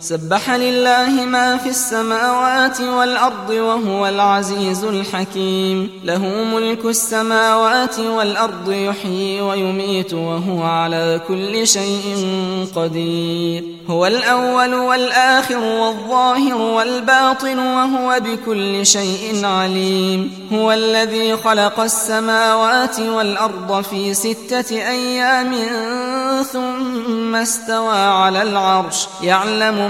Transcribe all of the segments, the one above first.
سبح لله ما في السماوات والأرض وهو العزيز الحكيم. له ملك السماوات والأرض يحيي ويميت وهو على كل شيء قدير. هو الأول والآخر والظاهر والباطن وهو بكل شيء عليم. هو الذي خلق السماوات والأرض في ستة أيام ثم استوى على العرش. يعلم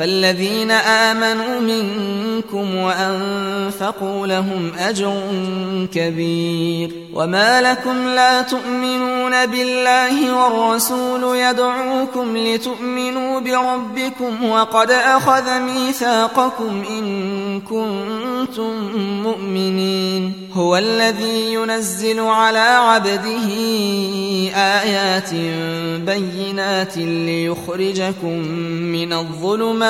فالذين آمنوا منكم وأنفقوا لهم أجر كبير وما لكم لا تؤمنون بالله والرسول يدعوكم لتؤمنوا بربكم وقد أخذ ميثاقكم إن كنتم مؤمنين هو الذي ينزل على عبده آيات بينات ليخرجكم من الظلمات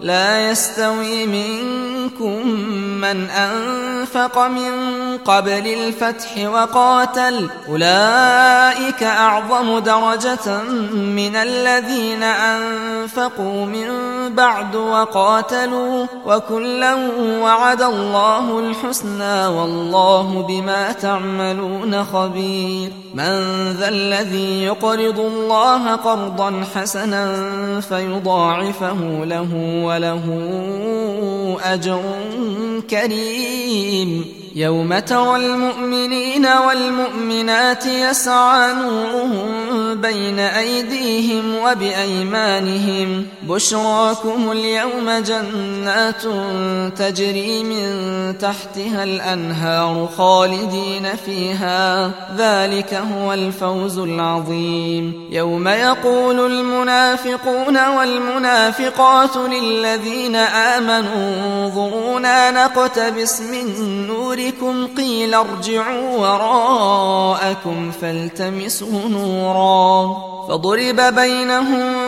لا يستوي منكم من أنفق من قبل الفتح وقاتل. أولئك أعظم درجة من الذين أنفقوا من بعد وقاتلوا. وكلا وعد الله الحسنى والله بما تعملون خبير. من ذا الذي يقرض الله قرضا حسنا فيضاعفه له وله أجر كريم يوم ترى المؤمنين والمؤمنات يسعى نورهم بين أيديهم وبأيمانهم. بشراكم اليوم جنات تجري من تحتها الأنهار خالدين فيها. ذلك هو الفوز العظيم. يوم يقول المنافقون والمنافقات للذين آمنوا انظرونا نقتبس من نوركم نوركم قيل ارجعوا وراءكم فالتمسوا نورا فضرب بينهم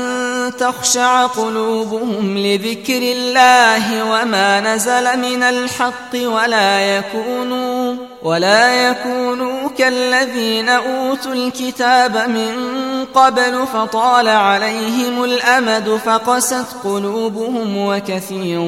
تخشع قلوبهم لذكر الله وما نزل من الحق ولا يكونوا ولا يكونوا كالذين أوتوا الكتاب من قبل فطال عليهم الأمد فقست قلوبهم وكثير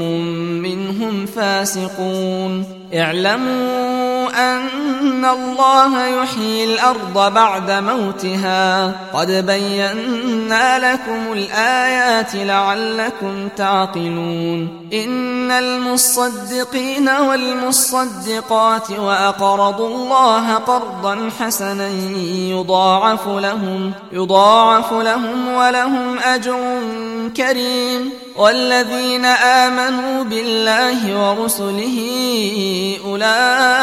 منهم فاسقون. اعلموا أن الله يحيي الأرض بعد موتها. قد بينا لكم الآيات لعلكم تعقلون. إن المصدقين والمصدقات وأقرضوا الله قرضا حسنا يضاعف لهم يضاعف لهم ولهم أجر كريم. والذين آمنوا بالله ورسله أولئك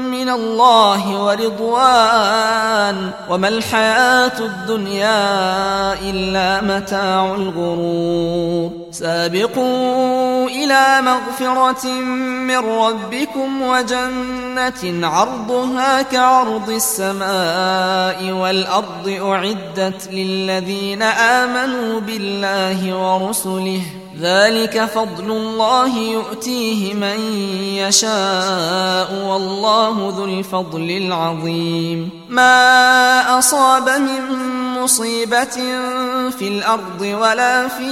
من الله ورضوان وما الحياة الدنيا إلا متاع الغرور سابقوا إلى مغفرة من ربكم وجنة عرضها كعرض السماء والأرض أعدت للذين آمنوا بالله ورسله ذلك فضل الله يؤتيه من يشاء والله ذو الفضل العظيم. ما أصاب من مصيبة في الأرض ولا في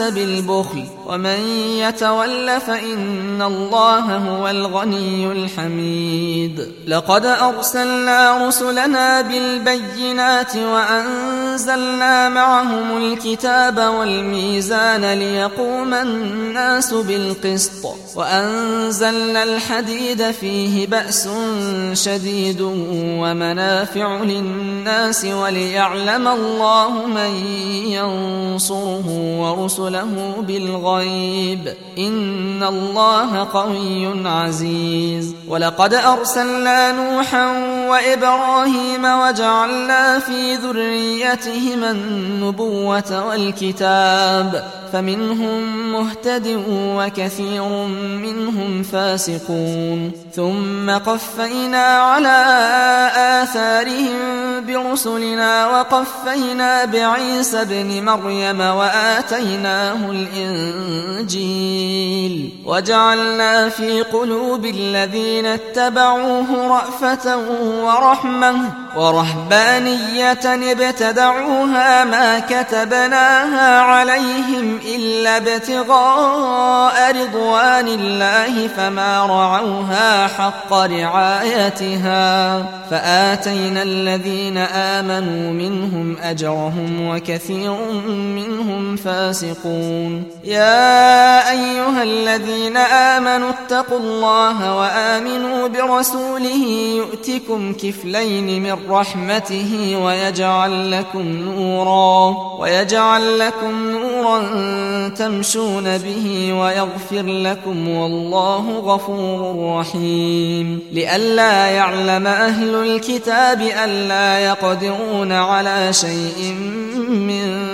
بالبخل ومن يتول فإن الله هو الغني الحميد. لقد أرسلنا رسلنا بالبينات وأنزلنا معهم الكتاب والميزان ليقوم الناس بالقسط وأنزلنا الحديد فيه بأس شديد ومنافع للناس وليعلم الله من ينصره ورسله بالغيب إن الله قوي عزيز. ولقد أرسلنا نوحا وإبراهيم وجعلنا في ذريتهما النبوة والكتاب فمنهم مهتد وكثير منهم فاسقون. ثم قفينا على آثارهم برسلنا وقفينا بعيسى ابن مريم وآتيناه الإنجيل. وجعلنا في قلوب الذين اتبعوه رأفة ورحمة ورهبانية ابتدعوها ما كتبناها عليهم إلا ابتغاء رضوان الله فما رعوها حق رعايتها فآتينا الذين آمنوا منهم أجرهم وكثير منهم فاسقون يا أيها الذين آمنوا اتقوا الله وآمنوا برسوله يؤتكم كفلين رحمته ويجعل لكم نورا ويجعل لكم نورا تمشون به ويغفر لكم والله غفور رحيم. لئلا يعلم أهل الكتاب ألا يقدرون على شيء من